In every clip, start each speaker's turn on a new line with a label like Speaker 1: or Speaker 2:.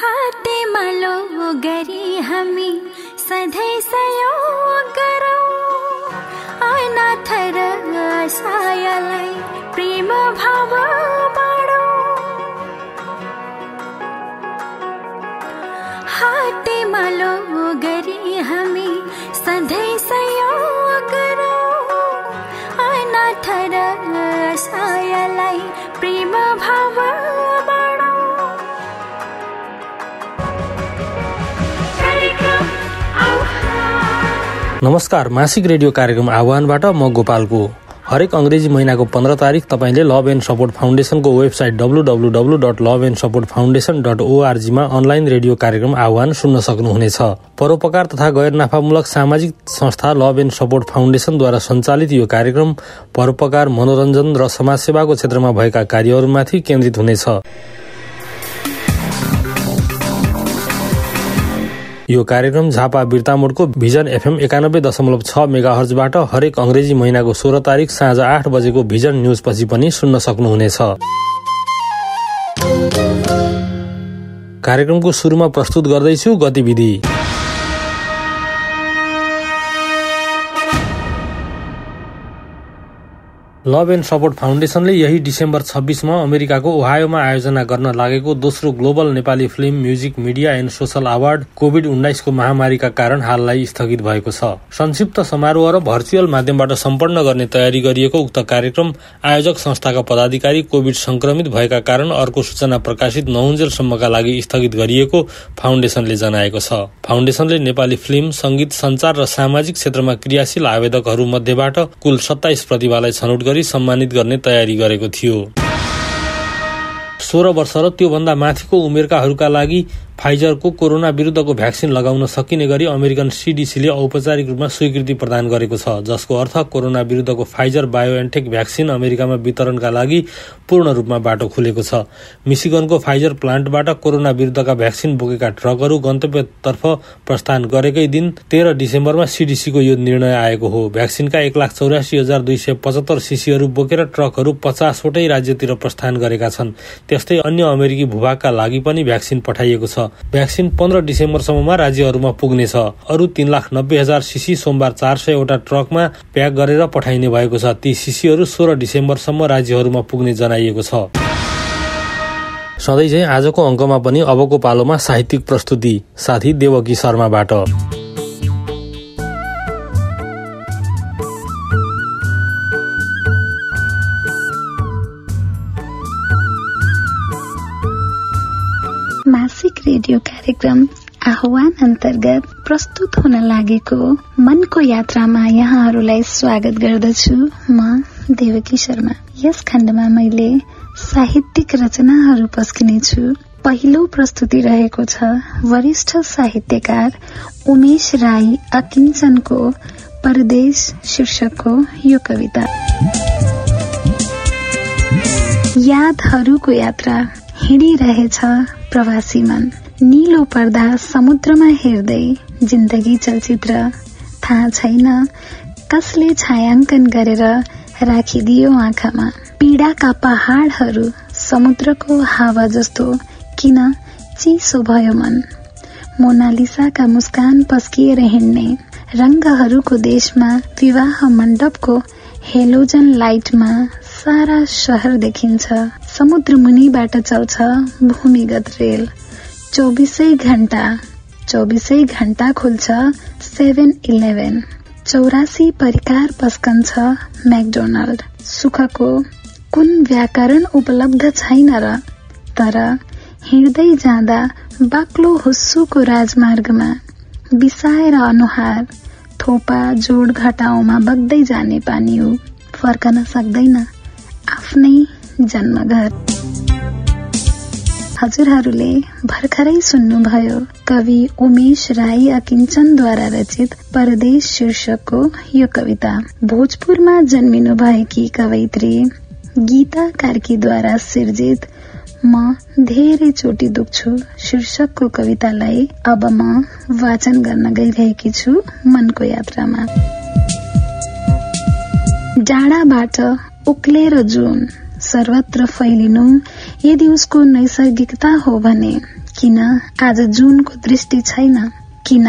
Speaker 1: हाते मलो गरी हमी सधै सहयोग करो। अनाथर सायलाई प्रेम भावा
Speaker 2: नमस्कार मासिक रेडियो कार्यक्रम आह्वानबाट म गोपालको। हरेक अङ्ग्रेजी महिनाको पन्ध्र तारिक तपाईँले love and support फाउन्डेसनको website W W W dot love and support foundation dot ओआरजीमा online radio कार्यक्रम आह्वान सुन्न सक्नुहुनेछ। परोपकार तथा गैर नाफामूलक सामाजिक संस्था लभ एन्ड सपोर्ट फाउन्डेसनद्वारा सञ्चालित यो कार्यक्रम परोपकार मनोरञ्जन र समाजसेवाको क्षेत्रमा भएका कार्यहरूमाथि केन्द्रित हुनेछ। यो कार्यक्रम झापा बिर्तामोडको भिजन एफएम एकानब्बे दशमलव छ मेगा हर्जबाट हरेक अङ्ग्रेजी महिनाको सोह्र तारिक साँझ आठ बजेको भिजन न्युजपछि पनि सुन्न सक्नुहुनेछ। कार्यक्रमको सुरुमा प्रस्तुत गर्दैछु गतिविधि। लभ एन्ड सपोर्ट फाउन्डेसनले यही डिसेम्बर छब्बिसमा अमेरिकाको ओहायोमा आयोजना गर्न लागेको दोस्रो global Nepali film music media and social award COVID उन्नाइसको महामारीका कारण हाललाई स्थगित भएको छ। संक्षिप्त समारोह र भर्चुअल माध्यमबाट सम्पन्न गर्ने तयारी गरिएको उक्त कार्यक्रम आयोजक संस्थाका पदाधिकारी कोविड संक्रमित भएका कारण अर्को सूचना प्रकाशित नहुन्जेलसम्मका लागि स्थगित गरिएको फाउन्डेसनले जनाएको छ। फाउन्डेसनले नेपाली फिल्म संगीत संचार र सामाजिक क्षेत्रमा क्रियाशील आवेदकहरू मध्येबाट कुल सत्ताइस प्रतिभालाई छनौट गरी सम्मानित गर्ने तयारी गरेको थियो। सोह्र वर्ष र त्योभन्दा माथिको उमेरकाहरूका लागि फाइजरको कोरोना विरुद्धको भ्याक्सिन लगाउन सकिने गरी अमेरिकन सिडिसीले औपचारिक रूपमा स्वीकृति प्रदान गरेको छ जसको अर्थ कोरोना विरुद्धको फाइजर बायोएन्टेक भ्याक्सिन अमेरिकामा वितरणका लागि पूर्ण रूपमा बाटो खुलेको छ। मिसिगनको फाइजर प्लान्टबाट कोरोना विरुद्धका भ्याक्सिन बोकेका ट्रकहरू गन्तव्यतर्फ प्रस्थान गरेकै दिन तेह्र डिसेम्बरमा सिडिसीको यो निर्णय आएको हो। भ्याक्सिनका एक लाख चौरासी हजार दुई सय पचहत्तर सिसीहरू बोकेर ट्रकहरू पचासवटै राज्यतिर प्रस्थान गरेका छन्। त्यस्तै अन्य अमेरिकी भूभागका लागि पनि भ्याक्सिन पठाइएको छ। भ्याक्सिन पन्ध्र डिसेम्बरसम्ममा राज्यहरूमा पुग्नेछ। अरू तीन लाख नब्बे हजार सिसी सोमबार चार सयवटा ट्रकमा प्याक गरेर पठाइने भएको छ। ती सिसीहरू सोह्र डिसेम्बरसम्म राज्यहरूमा पुग्ने जनाइएको छ। सधैँ चाहिँ आजको अङ्कमा पनि अबको पालोमा साहित्यिक प्रस्तुति। साथी देवकी शर्माबाट।
Speaker 3: मासिक रेडियो कार्यक्रम आह्वान अन्तर्गत प्रस्तुत हुन लागेको मनको यात्रामा यहाँहरूलाई स्वागत गर्दछु म देवकी शर्मा। यस खण्डमा मैले साहित्यिक रचनाहरू पस्किनेछु। पहिलो प्रस्तुति रहेको छ वरिष्ठ साहित्यकार उमेश राई अकिञ्चनको परदेश शीर्षकको यो कविता। यादहरूको यात्रा हिँडिरहेछ प्रवासी मन निलो पर्दा समुद्रमा हेर्दै जिन्दगी चलचित्र थाहा छैन कसले छायाङ्कन गरेर राखिदियो आँखामा। पीडाका पहाडहरू समुद्रको हावा जस्तो किन चिसो भयो मन। मोनालिसाका मुस्कान पस्किएर हिँड्ने रंगहरूको देशमा विवाह मण्डपको हेलोजन लाइटमा सारा शहर देखिन्छ। समुद्र मुनिबाट चल्छ भूमिगत रेल। चौबिसै घण्टा चौबिसै घण्टा खुल्छ सेभेन इलेभेन। चौरासी परिकार पस्कन्छ म्याकडोनल्ड। सुखको कुन व्याकरण उपलब्ध छैन र? तर हिँड्दै जाँदा बाक्लो हुस्सुको राजमार्गमा बिसाएर अनुहार थोपा जोड घटाउमा बग्दै जाने पानी हो। फर्कन सक्दैन। आफ्नै जन्मघर। हजुरहरूले भर्खरै सुन्नुभयो कवि उमेश राई अकिञ्चनद्वारा रचित परदेश शीर्षकको यो कविता। भोजपुरमा जन्मिनु भएकी कवयित्री गीता कार्कीद्वारा सिर्जित म धेरै चोटि दुख्छु शीर्षकको कवितालाई अब म वाचन गर्न गइरहेकी छु मनको यात्रामा। डाँडाबाट उक्लेर जुन सर्वत्र फैलिनु यदि उसको नैसर्गिकता हो भने किन आज जुनको दृष्टि छैन? किन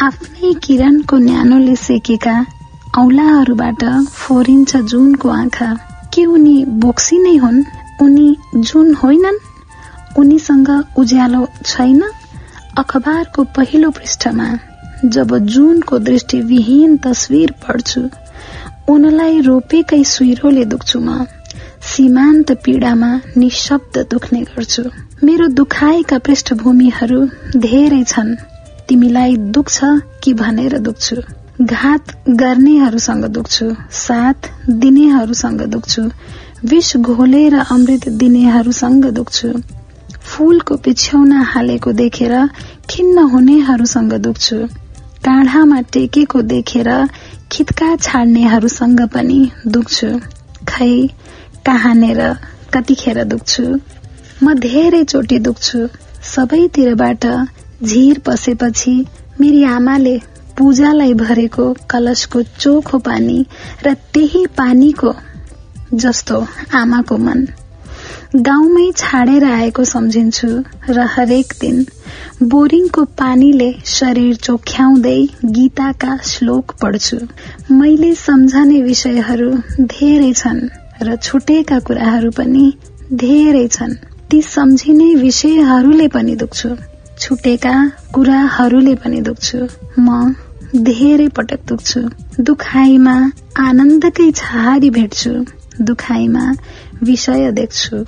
Speaker 3: आफ्नै किरणको न्यानोले सेकेका औलाहरूबाट फोरिन्छ जुनको आँखा? के उनी बोक्सी नै हुन्? उनी जुन होइनन्? उनीसँग उज्यालो छैन? अखबारको पहिलो पृष्ठमा जब जुनको दृष्टिविहीन तस्विर पढ्छु उनलाई रोपेकै सुइरोले दुख्छु म। सीमान्त पीडामा निशब्द दुख्ने गर्छु। मेरो दुखाएका पृष्ठभूमिहरू धेरै छन्। तिमीलाई दुख्छ कि भनेर दुख्छु। घात गर्नेहरूसँग दुख्छु। साथ दिनेहरूसँग दुख्छु। विष घोलेर अमृत दिनेहरूसँग दुख्छु। फूलको पिछ्यौना हालेको देखेर खिन्न हुनेहरूसँग दुख्छु। काँढामा टेकेको देखेर खित्का छाड्नेहरूसँग पनि दुख्छु। खै कहाँनेर कतिखेर दुख्छु? म धेरै चोटि दुख्छु। सबैतिरबाट झिर पसेपछि मेरी आमाले पूजालाई भरेको कलशको चोखो पानी र त्यही पानीको जस्तो आमाको मन गाउँमै छाडेर आएको सम्झिन्छु र हरेक दिन बोरिङको पानीले शरीर चोख्याउँदै गीताका श्लोक पढ्छु। मैले सम्झने विषयहरू धेरै छन् र छुटेका कुराहरू पनि धेरै छन्। ती सम्झिने विषयहरूले पनि दुख्छु। छुटेका कुराहरूले पनि दुख्छु। म धेरै पटक दुख्छु। दुखाइमा आनन्दकै छहारी भेट्छु। दुखाइमा विषय देख्छु।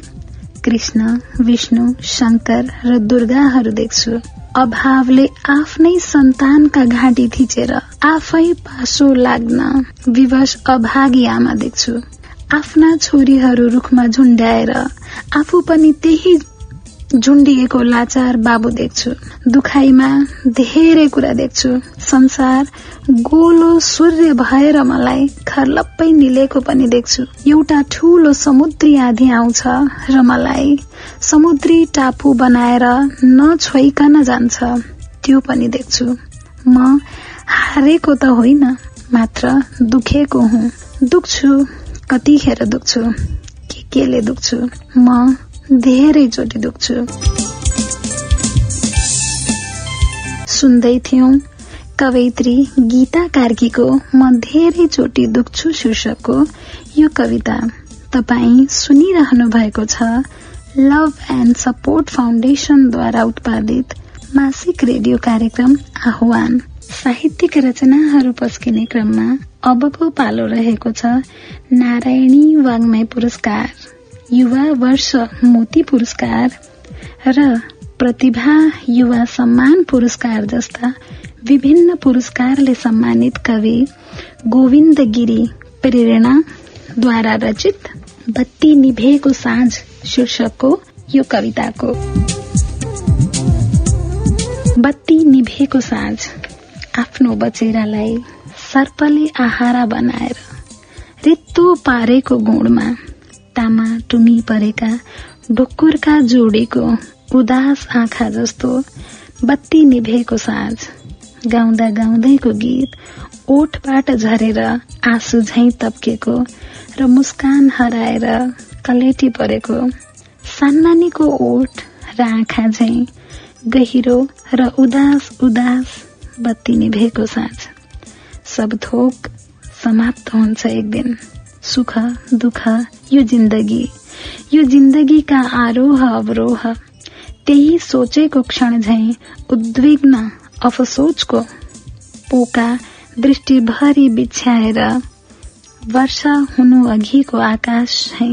Speaker 3: कृष्ण विष्णु शंकर र दुर्गाहरू देख्छु। अभावले आफ्नै सन्तानका घाँटी थिचेर आफै पासो लाग्न विवश अभागी आमा देख्छु। आफ्ना छोरीहरू रुखमा झुन्ड्याएर आफू पनि त्यही झुन्डिएको लाचार बाबु देख्छु। दुखाइमा धेरै कुरा देख्छु। संसार गोलो सूर्य भएर मलाई खरलप्पै निलेको पनि देख्छु। एउटा ठूलो समुद्री आधी आउँछ र मलाई समुद्री टापु बनाएर नछोइकन जान्छ। त्यो पनि देख्छु। म हारेको त होइन मात्र दुखेको हुँ। दुख्छु कतिखेर दुख्छु? के केले दुख्छु? म धेरैचोटि दुख्छु। सुन्दै थियौं कवयित्री गीता कार्कीको म धेरैचोटि दुख्छु शीर्षकको यो कविता। तपाई सुनिरहनु भएको छ लभ एन्ड सपोर्ट फाउन्डेशनद्वारा उत्पादित मासिक रेडियो कार्यक्रम आह्वान। साहित्यिक रचनाहरू पस्किने क्रममा अबको पालो रहेको छ नारायणी वाङ्मय पुरस्कार। युवा वर्ष मोती पुरस्कार र प्रतिभा युवा सम्मान पुरस्कार जस्ता विभिन्न पुरस्कारले सम्मानित कवि गोविन्द गिरी प्रेरणाद्वारा रचित बत्ती निभेको साँझ शीर्षकको यो कविताको। बत्ती निभेको साँझ आफ्नो बचेरालाई सर्पले आहारा बनाएर रित्तो पारेको गुणमा तामा टुमी परेका ढुकुरका जोडेको उदास आँखा जस्तो बत्ती निभेको साँझ गाउँदा गाउँदैको गीत ओठबाट झरेर आँसु झैं तप्केको र मुस्कान हराएर कलेटी परेको सान्नानीको ओठ र आँखा झैं गहिरो र उदास उदास बत्ती निभेको साँझ। सब थोक समाप्त हुन्छ एक दिन। सुख दुख यो जिन्दगी। यो जिन्दगीका आरोह अवरोह। त्यही सोचेको क्षण झै उद्विग्न अफसोचको पोका दृष्टिभरि बिछ्याएर वर्षा हुनु अघिको आकाश है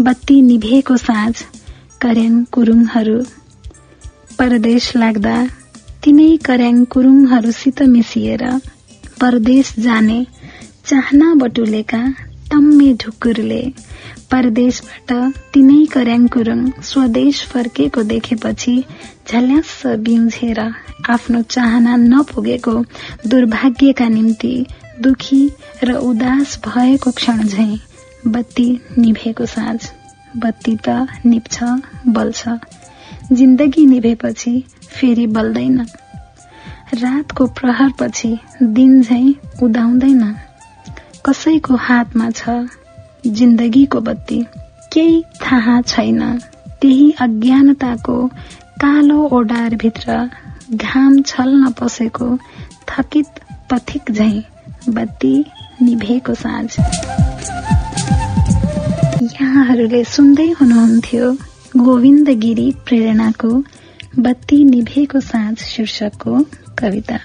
Speaker 3: बत्ती निभेको साँझ कर्याङ कुरुङहरू। परदेश लाग्दा तिनै कर्याङ कुरुङहरूसित मिसिएर परदेश जाने चाहना बटुलेका टम्मे ढुकुरले परदेशबाट तिनै कर्याङ कुरुङ स्वदेश फर्केको देखेपछि झल्यास बिउझेर आफ्नो चाहना नपुगेको दुर्भाग्यका निम्ति दुखी र उदास भएको क्षण झै बत्ती निभेको साँझ। बत्ती त निप्छ बल्छ। जिन्दगी निभेपछि फेरि बल्दैन। रातको प्रहरपछि दिन झै उदाउँदैन। कसैको हातमा छ जिन्दगीको बत्ती। केही थाहा छैन। त्यही अज्ञानताको कालो ओडारभित्र घाम छल्न पसेको थकित पथिक झै बत्ती निभेको साँझ। यहाँहरूले सुन्दै हुनुहुन्थ्यो गोविन्द गिरी प्रेरणाको बत्ती निभेको साँझ शीर्षकको कविता।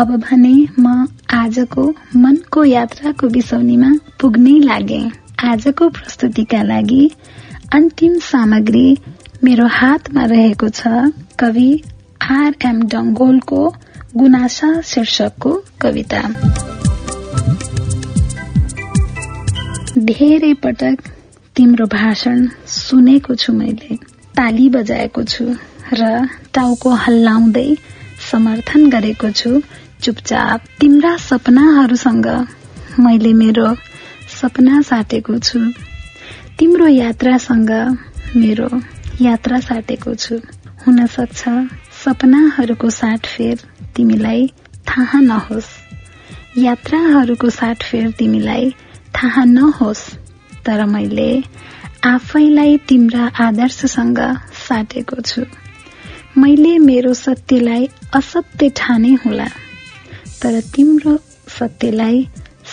Speaker 3: अब भने म आजको मनको यात्राको बिसौनीमा पुग्नै लागे। आजको प्रस्तुतिका लागि अन्तिम सामग्री मेरो हातमा रहेको छ कवि आर एम डङ्गोलको गुनासा शीर्षकको कविता। धेरै पटक तिम्रो भाषण सुनेको छु मैले ताली बजाएको छु र टाउको हल्लाउँदै समर्थन गरेको छु। चुपचाप तिम्रा सपनाहरूसँग मैले मेरो सपना साटेको छु। तिम्रो यात्रासँग मेरो यात्रा साटेको छु। हुन सक्छ सपनाहरूको साटफेर तिमीलाई थाहा नहोस्। यात्राहरूको साटफेर तिमीलाई थाहा नहोस्। तर मैले आफैलाई तिम्रा आदर्शसँग साटेको छु। मैले मेरो सत्यलाई असत्य ठाने होला। तर तिम्रो सत्यलाई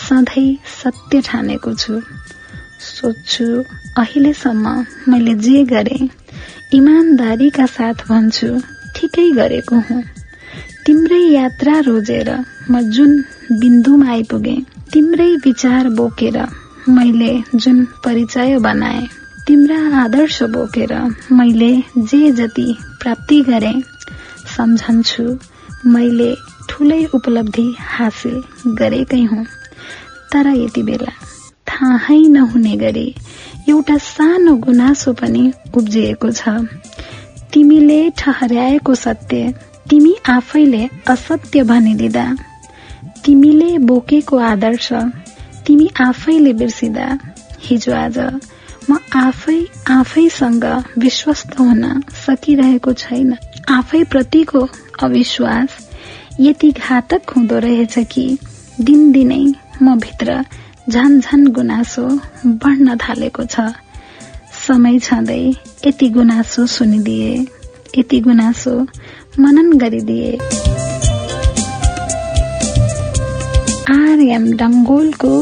Speaker 3: सधैँ सत्य ठानेको छु। सोध्छु अहिलेसम्म मैले जे गरे इमान्दारीका साथ भन्छु ठिकै गरेको हुँ। तिम्रै यात्रा रोजेर म जुन बिन्दुमा आइपुगे तिम्रै विचार बोकेर मैले जुन परिचय बनाए तिम्रा आदर्श बोकेर मैले जे जति प्राप्ति गरे सम्झन्छु मैले ठुलै उपलब्धि हासिल गरेकै हुँ। तर यति बेला थाहै नहुने गरी एउटा सानो गुनासो पनि उब्जिएको छ। तिमीले ठहर्याएको सत्य तिमी आफैले असत्य भनिदिँदा तिमीले बोकेको आदर्श तिमी आफैले बिर्सिँदा हिजो आज म आफै आफैसँग विश्वस्त हुन सकिरहेको छैन। आफै प्रतिको अविश्वास यति घातक हुँदो रहेछ कि दिनदिनै म भित्र झन झन गुनासो बढ्न थालेको छ। समय छँदै यति गुनासो सुनिदिए यति गुनासो मनन गरिदिए। आरएम डङ्गोलको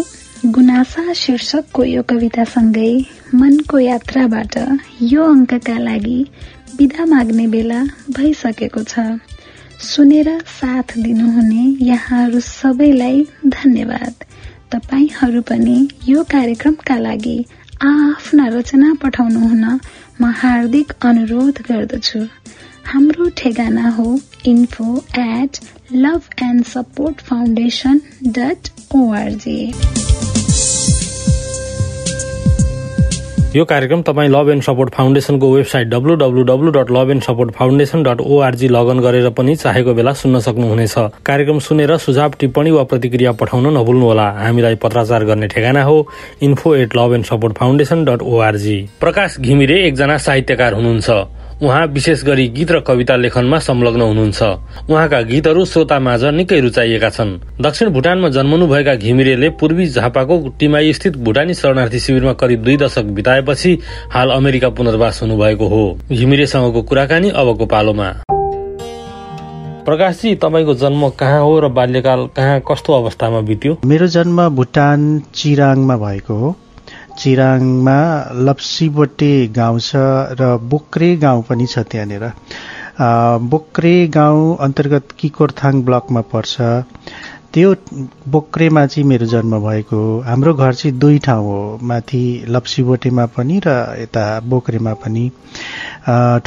Speaker 3: गुनासा शीर्षकको यो कवितासँगै मनको यात्राबाट यो अङ्कका लागि विदा माग्ने बेला भइसकेको छ। सुनेर साथ दिनुहुने यहाँहरू सबैलाई धन्यवाद। तपाईँहरू पनि यो कार्यक्रमका लागि आफ्ना रचना पठाउनुहुन म हार्दिक अनुरोध गर्दछु। हाम्रो ठेगाना हो info at love and support foundation dot org
Speaker 2: यो कार्यक्रम तपाईँ love and support फाउन्डेसनको website W W W dot love and support foundation dot org login गरेर पनि चाहेको बेला सुन्न सक्नुहुनेछ। कार्यक्रम सुनेर सुझाव टिप्पणी वा प्रतिक्रिया पठाउन नभुल्नुहोला। हामीलाई पत्राचार गर्ने ठेगाना हो। Info at love and support foundation dot org Prakash Ghimire एकजना साहित्यकार हुनुहुन्छ। उहाँ विशेष गरी गीत र कविता लेखनमा संलग्न हुनुहुन्छ। उहाँका गीतहरू श्रोता माझ निकै रुचाइएका छन्। दक्षिण भुटानमा जन्मनुभएका घिमिरेले पूर्वी झापाको टिमाई स्थित भुटानी शरणार्थी शिविरमा करिब दुई दशक बिताएपछि हाल अमेरिका पुनर्वास हुनुभएको हो। घिमिरेसँगको कुराकानी अबको पालोमा। प्रकाशजी तपाईँको जन्म कहाँ हो र बाल्यकाल कहाँ कस्तो अवस्थामा बित्यो?
Speaker 4: मेरो जन्म भुटान चिराङमा भएको हो। चिराङमा लप्सीबोटे गाउँ छ र बोक्रे गाउँ पनि छ त्यहाँनिर। बोक्रे गाउँ अन्तर्गत किकोरथाङ ब्लकमा पर्छ। त्यो बोक्रेमा चाहिँ मेरो जन्म भएको हो। हाम्रो घर चाहिँ दुई ठाउँ हो। माथि लप्सीबोटेमा पनि र यता बोक्रेमा पनि।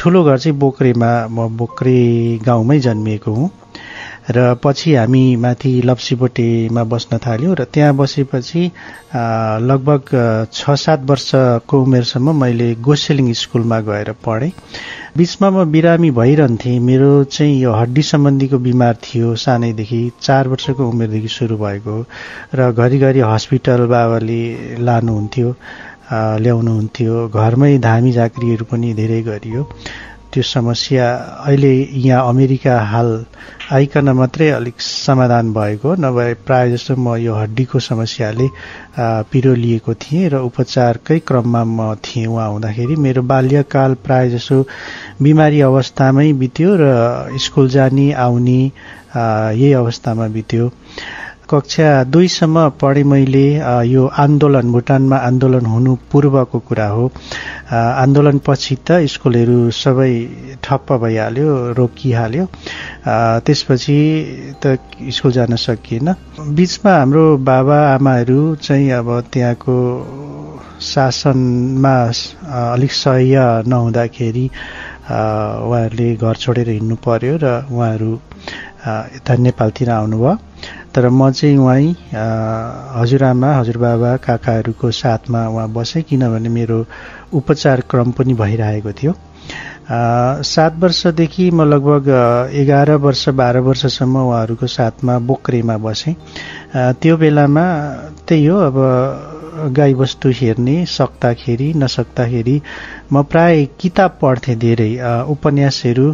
Speaker 4: ठुलो घर चाहिँ बोक्रेमा। म बोक्रे गाउँमै जन्मिएको हुँ। र पछि हामी माथि लप्सीबोटेमा बस्न थाल्यौँ र त्यहाँ बसेपछि लगभग छ सात वर्षको उमेरसम्म मैले गोसेलिङ स्कुलमा गएर पढेँ। बिचमा म बिरामी भइरहन्थेँ। मेरो चाहिँ यो हड्डी सम्बन्धीको बिमार थियो। सानैदेखि चार वर्षको उमेरदेखि सुरु भएको र घरिघरि हस्पिटल बाबाले लानुहुन्थ्यो ल्याउनुहुन्थ्यो। घरमै धामी झाँक्रीहरू पनि धेरै गरियो। त्यो समस्या अहिले यहाँ अमेरिका हाल आइकन मात्रै अलिक समाधान भएको नभए प्रायः जस्तो म यो हड्डीको समस्याले पिरो लिएको थिएँ र उपचारकै क्रममा म थिएँ उहाँ हुँदाखेरि। मेरो बाल्यकाल प्रायः जसो बिमारी अवस्थामै बित्यो र स्कुल जाने आउने यही अवस्थामा बित्यो। कक्षा दुईसम्म पढेँ मैले यो आन्दोलन भुटानमा आन्दोलन हुनु पूर्वको कुरा हो। आन्दोलनपछि त स्कुलहरू सबै ठप्प भइहाल्यो रोकिहाल्यो। त्यसपछि त स्कुल जान सकिएन। बिचमा हाम्रो बाबा आमाहरू चाहिँ अब त्यहाँको शासनमा अलिक सह्य नहुँदाखेरि उहाँहरूले घर छोडेर हिँड्नु पर्यो र उहाँहरू यता नेपालतिर आउनुभयो। तर म चाहिँ उहाँ हजुरआमा हजुरबाबा काकाहरूको साथमा उहाँ बसेँ किनभने मेरो उपचार क्रम पनि भइरहेको थियो। सात वर्षदेखि म लगभग एघार वर्ष बाह्र वर्षसम्म उहाँहरूको साथमा बोक्रेमा बसेँ। त्यो बेलामा त्यही हो अब गाईबस्तु हेर्ने सक्दाखेरि नसक्दाखेरि म प्राय किताब पढ्थेँ धेरै। उपन्यासहरू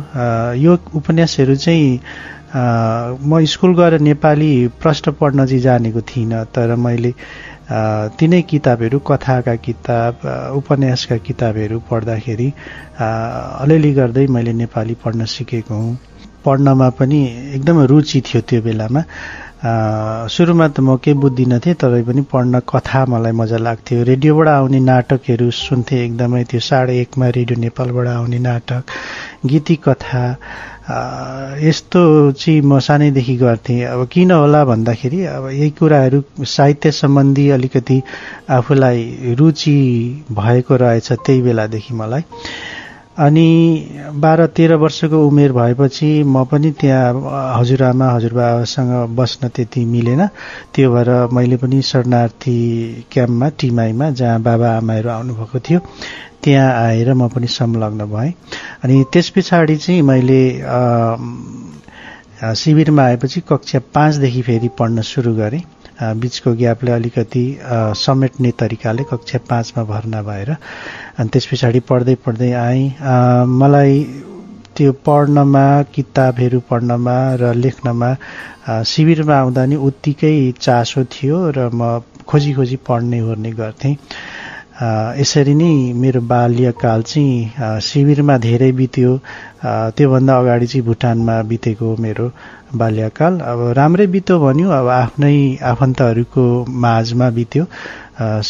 Speaker 4: यो उपन्यासहरू चाहिँ म स्कुल गएर नेपाली प्रश्न पढ्न चाहिँ जानेको थिइनँ तर मैले तिनै किताबहरू कथाका किताब उपन्यासका किताबहरू पढ्दाखेरि अलिअलि गर्दै मैले नेपाली पढ्न सिकेको हुँ। पढ्नमा पनि एकदमै रुचि थियो त्यो बेलामा। सुरुमा त म केही बुझ्दिनँ थिएँ तरै पनि पढ्न कथा मलाई मजा लाग्थ्यो। रेडियोबाट आउने नाटकहरू सुन्थेँ एकदमै त्यो साढे एकमा रेडियो नेपालबाट आउने नाटक गीती कथा यस्तो चाहिँ म सानैदेखि गर्थेँ। अब किन होला भन्दाखेरि अब यही कुराहरू साहित्य सम्बन्धी अलिकति आफूलाई रुचि भएको रहेछ त्यही बेलादेखि मलाई। अनि बाह्र तेह्र वर्षको उमेर भएपछि म पनि त्यहाँ हजुरआमा हजुरबाबासँग बस्न त्यति मिलेन। त्यो भएर मैले पनि शरणार्थी क्याम्पमा टिमाईमा जहाँ बाबा आमाहरू आउनुभएको थियो त्यहाँ आएर म पनि संलग्न भएँ। अनि त्यस पछाडि चाहिँ मैले शिविरमा आएपछि कक्षा पाँचदेखि फेरि पढ्न सुरु गरेँ। बिचको ग्यापलाई अलिकति समेट्ने तरिकाले कक्षा पाँचमा भर्ना भएर अनि त्यस पछाडि पढ्दै पढ्दै आएँ। मलाई त्यो पढ्नमा किताबहरू पढ्नमा र लेख्नमा शिविरमा आउँदा नि उत्तिकै चासो थियो र म खोजी खोजी पढ्ने ओर्ने गर्थेँ। यसरी नै मेरो बाल्यकाल चाहिँ शिविरमा धेरै बित्यो। त्योभन्दा अगाडि चाहिँ भुटानमा बितेको मेरो बाल्यकाल। अब राम्रै बित्यो भन्यो अब आफ्नै आफन्तहरूको माझमा बित्यो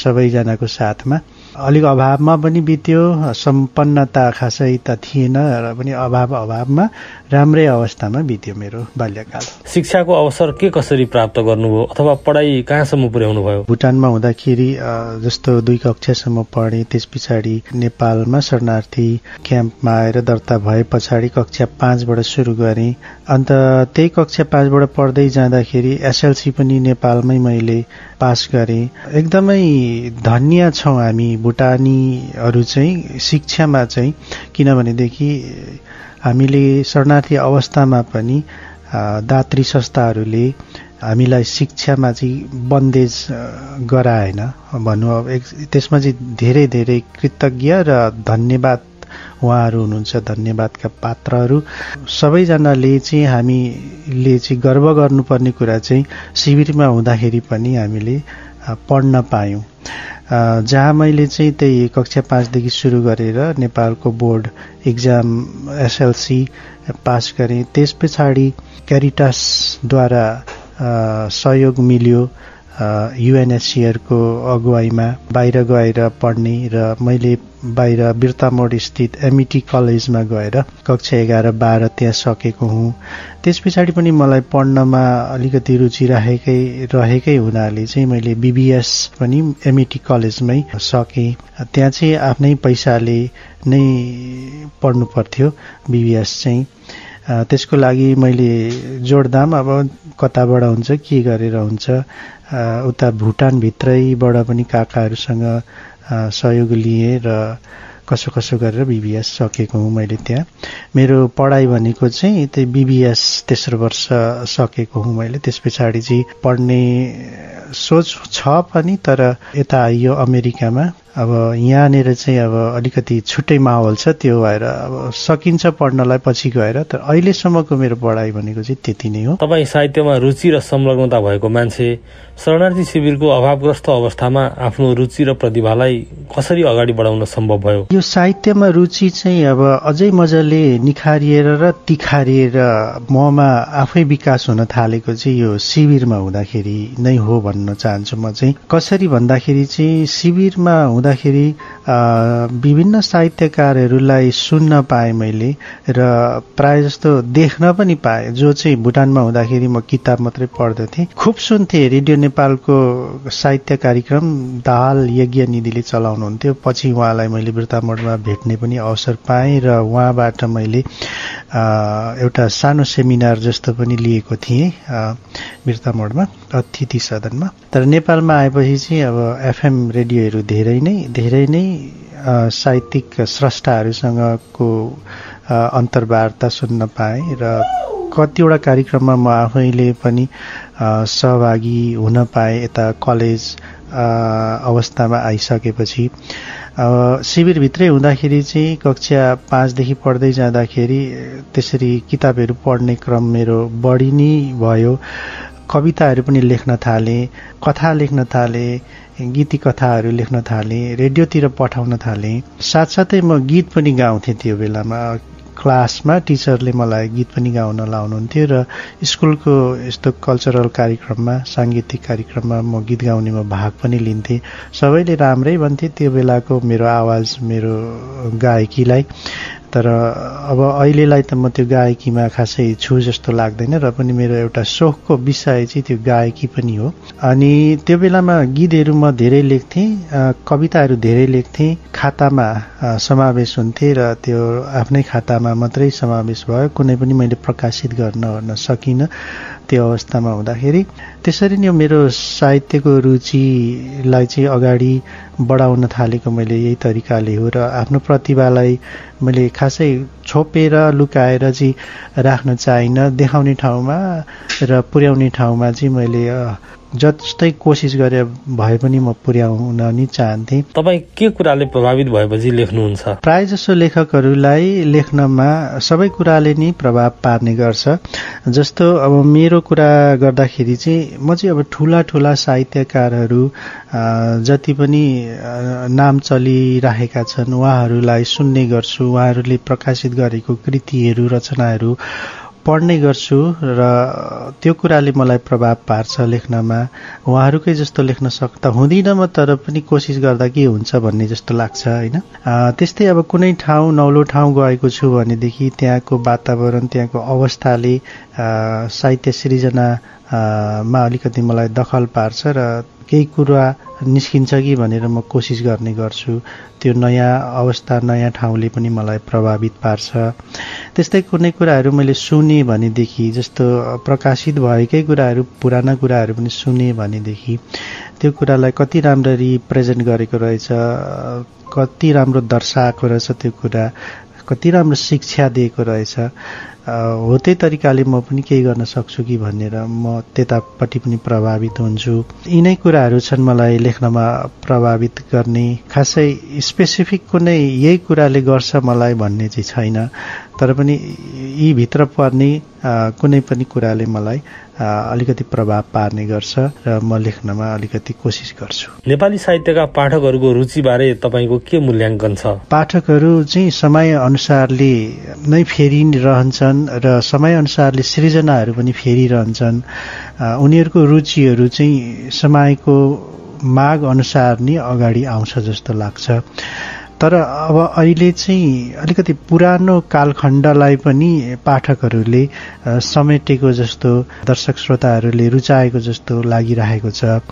Speaker 4: सबैजनाको साथमा। अलिक अभावमा पनि बित्यो सम्पन्नता खासै त थिएन र पनि अभाव अभावमा राम्रै अवस्थामा बित्यो मेरो बाल्यकाल।
Speaker 2: शिक्षाको अवसर के कसरी प्राप्त गर्नुभयो अथवा पढाइ कहाँसम्म पुर्याउनु भयो?
Speaker 4: भुटानमा हुँदाखेरि जस्तो दुई कक्षासम्म पढेँ त्यस पछाडि नेपालमा शरणार्थी क्याम्पमा आएर दर्ता भए पछाडि कक्षा पाँचबाट सुरु गरेँ। अन्त त्यही कक्षा पाँचबाट पढ्दै जाँदाखेरि एसएलसी पनि नेपालमै मैले पास गरेँ। एकदमै धन्य छौँ हामी भुटानीहरू चाहिँ शिक्षामा चाहिँ किनभनेदेखि हामीले शरणार्थी अवस्थामा पनि दात्री संस्थाहरूले हामीलाई शिक्षामा चाहिँ बन्देज गराएन भनौँ अब त्यसमा चाहिँ धेरै धेरै कृतज्ञ र धन्यवाद उहाँहरू हुनुहुन्छ धन्यवादका पात्रहरू। सबैजनाले चाहिँ हामीले चाहिँ गर्व गर्नुपर्ने कुरा चाहिँ शिविरमा हुँदाखेरि पनि हामीले पढ्न पायौँ। जहाँ मैले चाहिँ त्यही कक्षा पाँचदेखि सुरु गरेर नेपालको बोर्ड इक्जाम एसएलसी पास गरेँ। त्यस पछाडि क्यारिटासद्वारा सहयोग मिल्यो। युएनएससिआरको अगुवाईमा बाहिर गएर पढ्ने र मैले बाहिर बिर्तामोड स्थित एमइटी कलेजमा गएर कक्षा एघार बाह्र त्यहाँ सकेको हुँ। त्यस पछाडि पनि मलाई पढ्नमा अलिकति रुचि राखेकै रहेकै हुनाले चाहिँ मैले बिबिएस पनि एमइटी कलेजमै सकेँ। त्यहाँ चाहिँ आफ्नै पैसाले नै पढ्नु पर्थ्यो बिबिएस चाहिँ। त्यसको लागि मैले जोडदाम अब कताबाट हुन्छ के गरेर हुन्छ उता भुटानभित्रैबाट पनि काकाहरूसँग सहयोग लिएँ र कसो कसो गरेर बिबिएस सकेको हुँ मैले त्यहाँ। मेरो पढाइ भनेको चाहिँ त्यही बिबिएस तेस्रो वर्ष सकेको हुँ मैले। त्यस पछाडि चाहिँ पढ्ने सोच छ पनि तर यता आइयो अमेरिकामा। अब यहाँनिर चाहिँ अब अलिकति छुट्टै माहौल छ त्यो भएर अब सकिन्छ पढ्नलाई पछि गएर तर अहिलेसम्मको मेरो पढाइ भनेको चाहिँ त्यति नै हो।
Speaker 2: तपाईँ साहित्यमा रुचि र संलग्नता भएको मान्छे शरणार्थी शिविरको अभावग्रस्त अवस्थामा आफ्नो रुचि र प्रतिभालाई कसरी अगाडि बढाउन सम्भव भयो?
Speaker 4: यो साहित्यमा रुचि चाहिँ अब अझै मजाले निखारिएर र तिखारिएर ममा आफै विकास हुन थालेको चाहिँ यो शिविरमा हुँदाखेरि नै हो भन्न चाहन्छु म चाहिँ। कसरी भन्दाखेरि चाहिँ शिविरमा हुँदाखेरि विभिन्न साहित्यकारहरूलाई सुन्न पाएँ मैले र प्राय जस्तो देख्न पनि पाएँ। जो चाहिँ भुटानमा हुँदाखेरि म किताब मात्रै पढ्दथेँ खुब सुन्थेँ। रेडियो नेपालको साहित्य कार्यक्रम दाहाल यज्ञ निधिले चलाउनुहुन्थ्यो। पछि उहाँलाई मैले वृत्तामोडमा भेट्ने पनि अवसर पाएँ र उहाँबाट मैले एउटा सानो सेमिनार जस्तो पनि लिएको थिएँ बिर्तामोडमा अतिथि सदनमा। तर नेपालमा आएपछि चाहिँ अब एफएम रेडियोहरू धेरै नै धेरै नै साहित्यिक स्रष्टाहरूसँगको अन्तर्वार्ता सुन्न पाएँ र कतिवटा कार्यक्रममा म आफैले पनि सहभागी हुन पाएँ यता कलेज अवस्थामा आइसकेपछि। शिविरभित्रै हुँदाखेरि चाहिँ कक्षा पाँचदेखि पढ्दै जाँदाखेरि त्यसरी किताबहरू पढ्ने क्रम मेरो बढी नै भयो। कविताहरू पनि लेख्न थालेँ कथा लेख्न थालेँ गीती कथाहरू लेख्न थालेँ रेडियोतिर पठाउन थालेँ। साथसाथै म गीत पनि गाउँथेँ त्यो बेलामा। क्लासमा टिचरले मलाई गीत पनि गाउन लाउनुहुन्थ्यो र स्कुलको यस्तो कल्चरल कार्यक्रममा साङ्गीतिक कार्यक्रममा म गीत गाउनेमा भाग पनि लिन्थेँ। सबैले राम्रै भन्थे। त्यो बेलाको मेरो आवाज मेरो गायकीलाई तर अब अहिलेलाई त म त्यो गायकीमा खासै छु जस्तो लाग्दैन र पनि मेरो एउटा सोखको विषय चाहिँ त्यो गायकी पनि हो। अनि त्यो बेलामा गीतहरू म धेरै लेख्थेँ कविताहरू धेरै लेख्थेँ खातामा समावेश हुन्थे र त्यो आफ्नै खातामा मात्रै समावेश भयो। कुनै पनि मैले प्रकाशित गर्न गर्न सकिनँ त्यो अवस्थामा हुँदाखेरि। त्यसरी नै मेरो साहित्यको रुचिलाई चाहिँ अगाडि बढाउन थालेको मैले यही तरिकाले हो र आफ्नो प्रतिभालाई मैले खासै छोपेर लुकाएर चाहिँ राख्न चाहिनँ देखाउने ठाउँमा र पुर्याउने ठाउँमा चाहिँ मैले जस्तै कोसिस गरे भए पनि म पुर्याउन नि चाहन्थेँ।
Speaker 2: तपाईँ के कुराले प्रभावित भएपछि लेख्नुहुन्छ?
Speaker 4: प्राय जसो लेखकहरूलाई लेख्नमा सबै कुराले नै प्रभाव पार्ने गर्छ। जस्तो अब मेरो कुरा गर्दाखेरि चाहिँ म चाहिँ अब ठुला ठुला साहित्यकारहरू जति पनि नाम चलिरहेका छन् उहाँहरूलाई सुन्ने गर्छु। उहाँहरूले प्रकाशित गरेको कृतिहरू रचनाहरू पढ्ने गर्छु र त्यो कुराले मलाई प्रभाव पार्छ लेख्नमा। उहाँहरूकै जस्तो लेख्न सक्दा हुँदिनँ म तर पनि कोसिस गर्दा के हुन्छ भन्ने जस्तो लाग्छ होइन? त्यस्तै अब कुनै ठाउँ नौलो ठाउँ गएको छु भनेदेखि त्यहाँको वातावरण त्यहाँको अवस्थाले साहित्य सृजनामा अलिकति मलाई दखल पार्छ र केही कुरा निस्किन्छ कि भनेर म कोसिस गर्ने गर्छु। त्यो नयाँ अवस्था नयाँ ठाउँले पनि मलाई प्रभावित पार्छ। त्यस्तै कुनै कुराहरू मैले सुने भनेदेखि जस्तो प्रकाशित भएकै कुराहरू पुराना कुराहरू पनि सुने भनेदेखि त्यो कुरालाई कति राम्ररी प्रेजेन्ट गरेको रहेछ कति राम्रो दर्शाएको रहेछ त्यो कुरा कति राम्रो शिक्षा दिएको रहेछ हो त्यही तरिकाले म पनि केही गर्न सक्छु कि भनेर म त्यतापट्टि पनि प्रभावित हुन्छु। यिनै कुराहरू छन् मलाई लेख्नमा प्रभावित गर्ने। खासै स्पेसिफिक कुनै यही कुराले गर्छ मलाई भन्ने चाहिँ छैन। तर पनि यी भित्र पर्ने कुनै पनि कुराले मलाई अलिकति प्रभाव पार्ने गर्छ र म लेख्नमा अलिकति कोसिस गर्छु।
Speaker 2: नेपाली साहित्यका पाठकहरूको रुचिबारे तपाईँको के मूल्याङ्कन छ?
Speaker 4: पाठकहरू चाहिँ समय अनुसारले नै फेरिरहन्छन् र समय अनुसारले सृजनाहरू पनि फेरिरहन्छन् उनीहरूको रुचिहरू चाहिँ समयको माग अनुसार नै अगाडि आउँछ जस्तो लाग्छ। तर अब अहिले चाहिँ अलिकति पुरानो कालखण्डलाई पनि पाठकहरूले समेटेको जस्तो दर्शक श्रोताहरूले रुचाएको जस्तो लागिरहेको छ।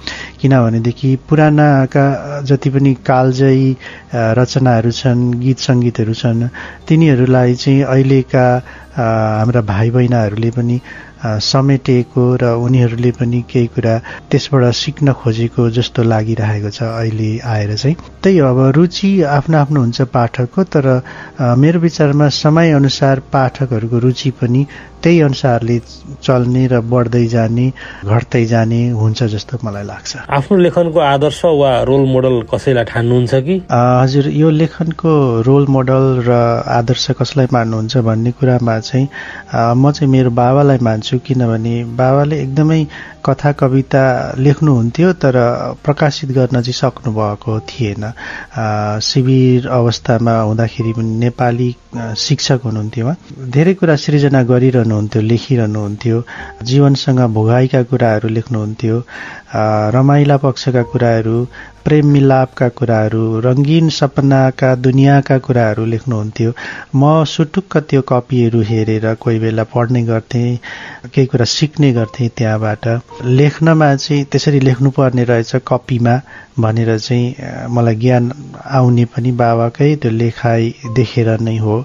Speaker 4: किनभनेदेखि पुरानाका जति पनि कालजयी रचनाहरू छन् गीत सङ्गीतहरू छन् तिनीहरूलाई चाहिँ अहिलेका हाम्रा भाइ बहिनीहरूले पनि समेटेको र उनीहरूले पनि केही कुरा त्यसबाट सिक्न खोजेको जस्तो लागिरहेको छ अहिले आएर चाहिँ। त्यही अब रुचि आफ्नो आफ्नो हुन्छ पाठकको तर मेरो विचारमा समयअनुसार पाठकहरूको रुचि पनि त्यही अनुसारले चल्ने र बढ्दै जाने घट्दै जाने हुन्छ जस्तो मलाई लाग्छ।
Speaker 2: आफ्नो लेखनको आदर्श वा रोल मोडल कसैलाई ठान्नुहुन्छ कि?
Speaker 4: हजुर यो लेखनको रोल मोडल र आदर्श कसलाई मान्नुहुन्छ भन्ने कुरामा चाहिँ म चाहिँ मेरो बाबालाई मान्छु किनभने बाबाले एकदमै कथा कविता लेख्नुहुन्थ्यो तर प्रकाशित गर्न चाहिँ सक्नु भएको थिएन शिविर अवस्थामा हुँदाखेरि पनि नेपाली शिक्षक हुनुहुन्थ्यो धेरै कुरा सृजना गरिरहनुहुन्थ्यो लेखिरहनुहुन्थ्यो जीवनसँग भोगाईका कुराहरू लेख्नुहुन्थ्यो रमाइला पक्षका कुराहरू प्रेम मिलापका कुराहरू रङ्गीन सपनाका दुनियाँका कुराहरू लेख्नुहुन्थ्यो। म सुटुक्क त्यो कपीहरू हेरेर कोही बेला पढ्ने गर्थेँ केही कुरा सिक्ने गर्थेँ त्यहाँबाट। लेख्नमा चाहिँ त्यसरी लेख्नुपर्ने रहेछ कपीमा भनेर चाहिँ मलाई ज्ञान आउने पनि बाबाकै त्यो लेखाइ देखेर नै हो।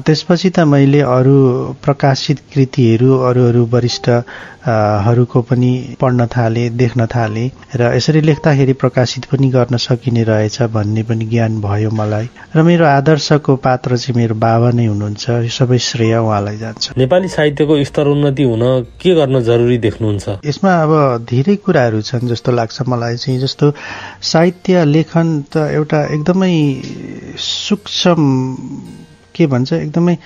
Speaker 4: त्यसपछि त मैले अरू प्रकाशित कृतिहरू अरू अरू वरिष्ठहरूको पनि पढ्न थालेँ देख्न थालेँ। र यसरी लेख्दाखेरि प्रकाशित पनि गर्न सकिने रहेछ भन्ने पनि ज्ञान भयो मलाई। र मेरो आदर्शको पात्र चाहिँ मेरो बाबा नै हुनुहुन्छ। यो सबै श्रेय उहाँलाई जान्छ।
Speaker 2: नेपाली साहित्यको स्तर उन्नति हुन के गर्न जरुरी देख्नुहुन्छ?
Speaker 4: यसमा अब धेरै कुराहरू छन् जस्तो लाग्छ मलाई चाहिँ। जस्तो साहित्य लेखन त एउटा एकदमै सूक्ष्म के भन्छ एकदमै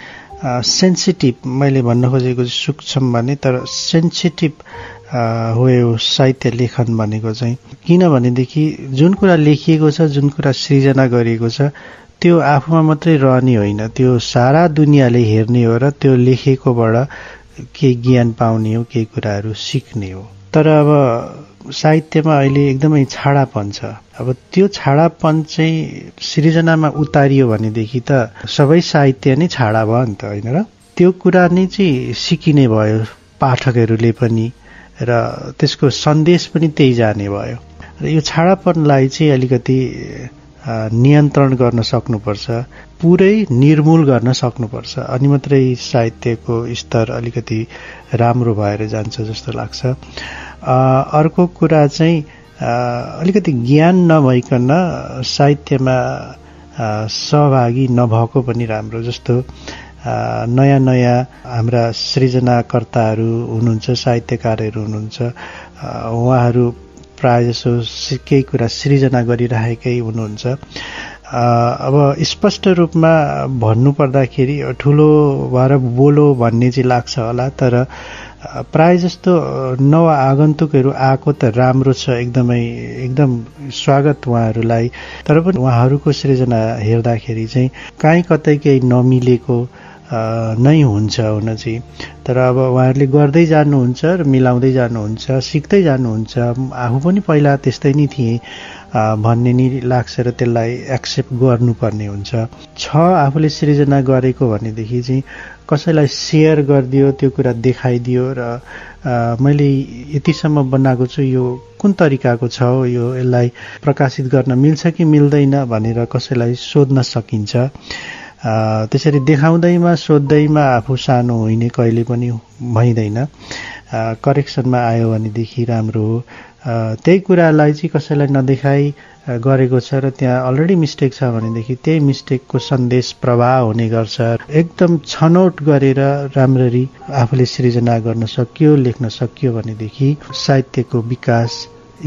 Speaker 4: सेन्सिटिभ मैले भन्न खोजेको सूक्ष्म भने तर सेन्सिटिभ हो यो साहित्य लेखन भनेको चाहिँ। किनभनेदेखि जुन कुरा लेखिएको छ जुन कुरा सृजना गरिएको छ त्यो आफूमा मात्रै रहने होइन। त्यो सारा दुनियाँले हेर्ने हो र त्यो लेखेकोबाट केही ज्ञान पाउने हो केही कुराहरू सिक्ने हो। तर अब साहित्यमा अहिले एकदमै छाडापन छ। अब त्यो छाडापन चाहिँ सृजनामा उतारियो भनेदेखि त सबै साहित्य नै छाडा भयो नि त होइन र? त्यो कुरा नै चाहिँ सिकिने भयो पाठकहरूले पनि। र त्यसको सन्देश पनि त्यही जाने भयो। र यो छाडापनलाई चाहिँ अलिकति नियन्त्रण गर्न सक्नुपर्छ पुरै निर्मूल गर्न सक्नुपर्छ। अनि मात्रै साहित्यको स्तर अलिकति राम्रो भएर जान्छ जस्तो लाग्छ। अर्को कुरा चाहिँ अलिकति ज्ञान नभइकन साहित्यमा सहभागी नभएको पनि राम्रो जस्तो। नयाँ नयाँ हाम्रा सृजनाकर्ताहरू हुनुहुन्छ साहित्यकारहरू हुनुहुन्छ। उहाँहरू प्रायः जसो केही कुरा सृजना गरिराखेकै हुनुहुन्छ। अब स्पष्ट रूपमा भन्नुपर्दाखेरि ठुलो भएर बोलो भन्ने चाहिँ लाग्छ होला तर प्राय जस्तो नव आगन्तुकहरू आएको त राम्रो छ एकदमै एकदम स्वागत उहाँहरूलाई। तर पनि उहाँहरूको सृजना हेर्दाखेरि चाहिँ काहीँ कतै केही नमिलेको नै हुन्छ हुन चाहिँ। तर अब उहाँहरूले गर्दै जानुहुन्छ र मिलाउँदै जानुहुन्छ सिक्दै जानुहुन्छ आफू पनि पहिला त्यस्तै नै थिएँ भन्ने नि लाग्छ र त्यसलाई एक्सेप्ट गर्नुपर्ने हुन्छ। छ आफूले सृजना गरेको भनेदेखि चाहिँ कसैलाई सेयर गरिदियो त्यो कुरा देखाइदियो र मैले यतिसम्म बनाएको छु यो कुन तरिकाको छ यो यसलाई प्रकाशित गर्न मिल्छ कि मिल्दैन भनेर कसैलाई सोध्न सकिन्छ। त्यसरी देखाउँदैमा सोद्धैमा आफू सानो होइने कहिले पनि भइँदैन। करेक्सनमा आयो भनेदेखि राम्रो हो। त्यही कुरालाई चाहिँ कसैलाई नदेखाई गरेको छ र त्यहाँ अलरेडी मिस्टेक छ भनेदेखि त्यही मिस्टेकको सन्देश प्रवाह हुने गर्छ। एकदम छनौट गरेर राम्ररी आफूले सृजना गर्न सकियो लेख्न सकियो भनेदेखि साहित्यको विकास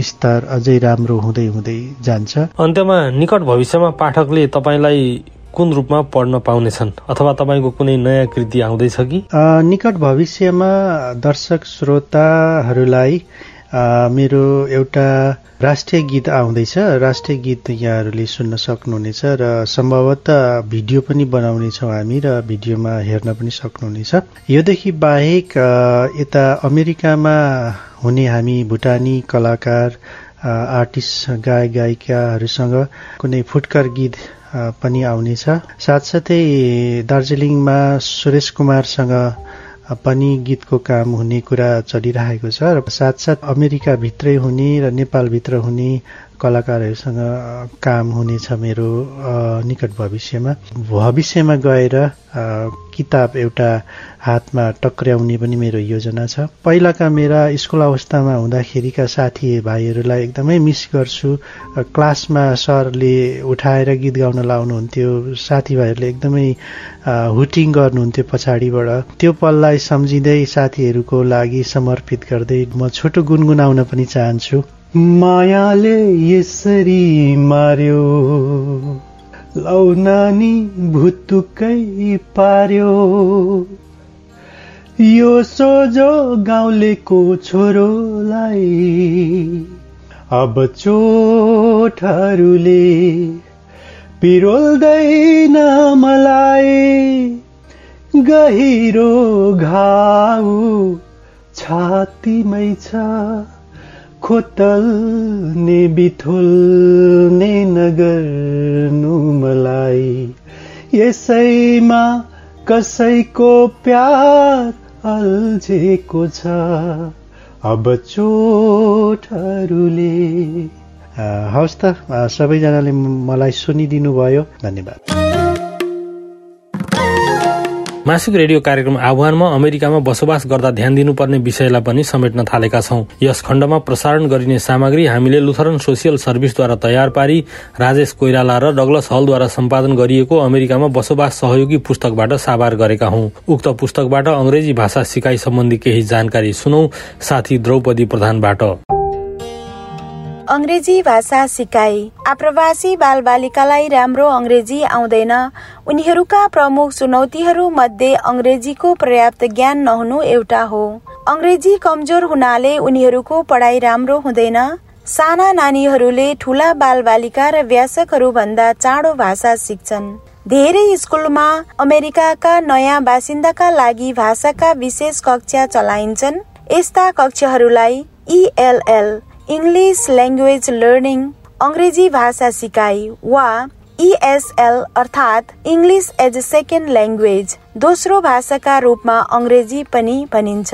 Speaker 4: स्तर अझै राम्रो हुँदै हुँदै जान्छ।
Speaker 2: अन्त्यमा निकट भविष्यमा पाठकले तपाईँलाई कुन रूपमा पढ्न पाउनेछन्? अथवा तपाईँको कुनै नयाँ कृति आउँदैछ कि?
Speaker 4: निकट भविष्यमा दर्शक श्रोताहरूलाई मेरो एउटा राष्ट्रिय गीत आउँदैछ। राष्ट्रिय गीत यहाँहरूले सुन्न सक्नुहुनेछ र सम्भवतः भिडियो पनि बनाउनेछौँ हामी र भिडियोमा हेर्न पनि सक्नुहुनेछ। योदेखि बाहेक यता अमेरिकामा हुने हामी भुटानी कलाकार आर्टिस्ट गायक गायिकाहरूसँग कुनै फुटकर गीत पनि आउनेछ। साथसाथै दार्जिलिङमा सुरेश कुमारसँग पनि गीतको काम हुने कुरा चलिरहेको छ र साथसाथ अमेरिकाभित्रै हुने र नेपालभित्र हुने कलाकारहरूसँग काम हुनेछ मेरो निकट भविष्यमा। भविष्यमा गएर किताब एउटा हातमा टक्र्याउने पनि मेरो योजना छ। पहिलाका मेरा स्कुल अवस्थामा हुँदाखेरिका साथी भाइहरूलाई एकदमै मिस गर्छु। क्लासमा सरले उठाएर गीत गाउन लाउनुहुन्थ्यो। साथीभाइहरूले एकदमै हुटिङ गर्नुहुन्थ्यो पछाडिबाट। त्यो पललाई सम्झिँदै साथीहरूको लागि समर्पित गर्दै म छोटो गुनगुनाउन पनि चाहन्छु। मायाले यसरी मार्यो। लौ नानी भुतुकै पार्यो। यो सोझो गाउँलेको छोरोलाई अब चोटहरूले पिरोल्दैन मलाई। गहिरो घाउ छातीमै छ। खोतल्ने बिथोल्ने नगर्नु मलाई यसैमा कसैको प्यार अल्झेको छ। अब चोटहरूले। हवस् त सबैजनाले मलाई सुनिदिनु भयो धन्यवाद।
Speaker 2: मासिक रेडियो कार्यक्रम आह्वानमा अमेरिकामा बसोबास गर्दा ध्यान दिनुपर्ने विषयलाई पनि समेट्न थालेका छौं। यस खण्डमा प्रसारण गरिने सामग्री हामीले लुथरन सोसियल सर्भिसद्वारा तयार पारी राजेश कोइराला र डगलस हलद्वारा सम्पादन गरिएको अमेरिकामा बसोबास सहयोगी पुस्तकबाट साभार गरेका हौं। उक्त पुस्तकबाट अंग्रेजी भाषा सिकाइ सम्बन्धी केही जानकारी सुनौ साथी द्रौपदी प्रधानबाट।
Speaker 5: अङ्ग्रेजी भाषा सिकाई। आप्रवासी बालबालिकालाई राम्रो अङ्ग्रेजी आउँदैन। उनीहरूका प्रमुख चुनौतीहरू मध्ये अङ्ग्रेजीको पर्याप्त ज्ञान नहुनु एउटा हो। अङ्ग्रेजी कमजोर हुनाले उनीहरूको पढाइ राम्रो हुँदैन। साना नानीहरूले ठुला बालबालिका र व्यासकहरू भन्दा चाँडो भाषा सिक्छन्। धेरै स्कुलमा अमेरिकाका नयाँ बासिन्दाका लागि भाषाका विशेष कक्षा चलाइन्छन्। यस्ता कक्षाहरूलाई E L L English language learning अङ्ग्रेजी भाषा सिकाइ वा इएसएल अर्थात् इङ्ग्लिस एज सेकेन्ड ल्याङ्ग्वेज दोस्रो भाषाका रूपमा अङ्ग्रेजी पनि भनिन्छ।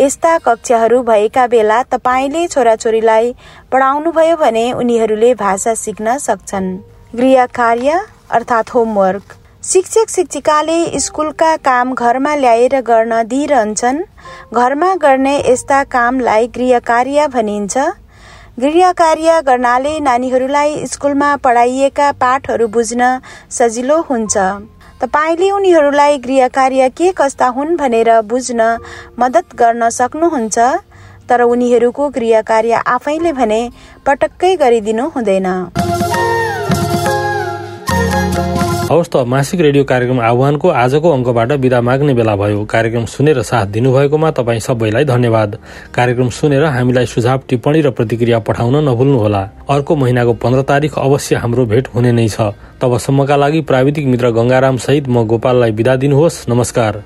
Speaker 5: यस्ता कक्षाहरू भएका बेला तपाईँले छोराछोरीलाई पढाउनुभयो भने उनीहरूले भाषा सिक्न सक्छन्। गृह कार्य अर्थात् होमवर्क शिक्षक शिक्षिकाले स्कुलका काम घरमा ल्याएर गर्न दिइरहन्छन्। घरमा गर्ने यस्ता कामलाई गृह कार्य भनिन्छ। गृह कार्य गर्नाले नानीहरूलाई स्कुलमा पढाइएका पाठहरू बुझ्न सजिलो हुन्छ। तपाईँले उनीहरूलाई गृह कार्य के कस्ता हुन् भनेर बुझ्न मद्दत गर्न सक्नुहुन्छ तर उनीहरूको गृह कार्य आफैले भने पटक्कै गरिदिनु हुँदैन।
Speaker 2: हवस् त मासिक रेडियो कार्यक्रम आह्वानको आजको अङ्कबाट विदा माग्ने बेला भयो। कार्यक्रम सुनेर साथ दिनुभएकोमा तपाईँ सबैलाई धन्यवाद। कार्यक्रम सुनेर हामीलाई सुझाव टिप्पणी र प्रतिक्रिया पठाउन नभुल्नुहोला। अर्को महिनाको पन्ध्र तारिक अवश्य हाम्रो भेट हुने नै छ। तबसम्मका लागि प्राविधिक मित्र गंगाराम सहित म गोपाललाई विदा दिनुहोस्। नमस्कार।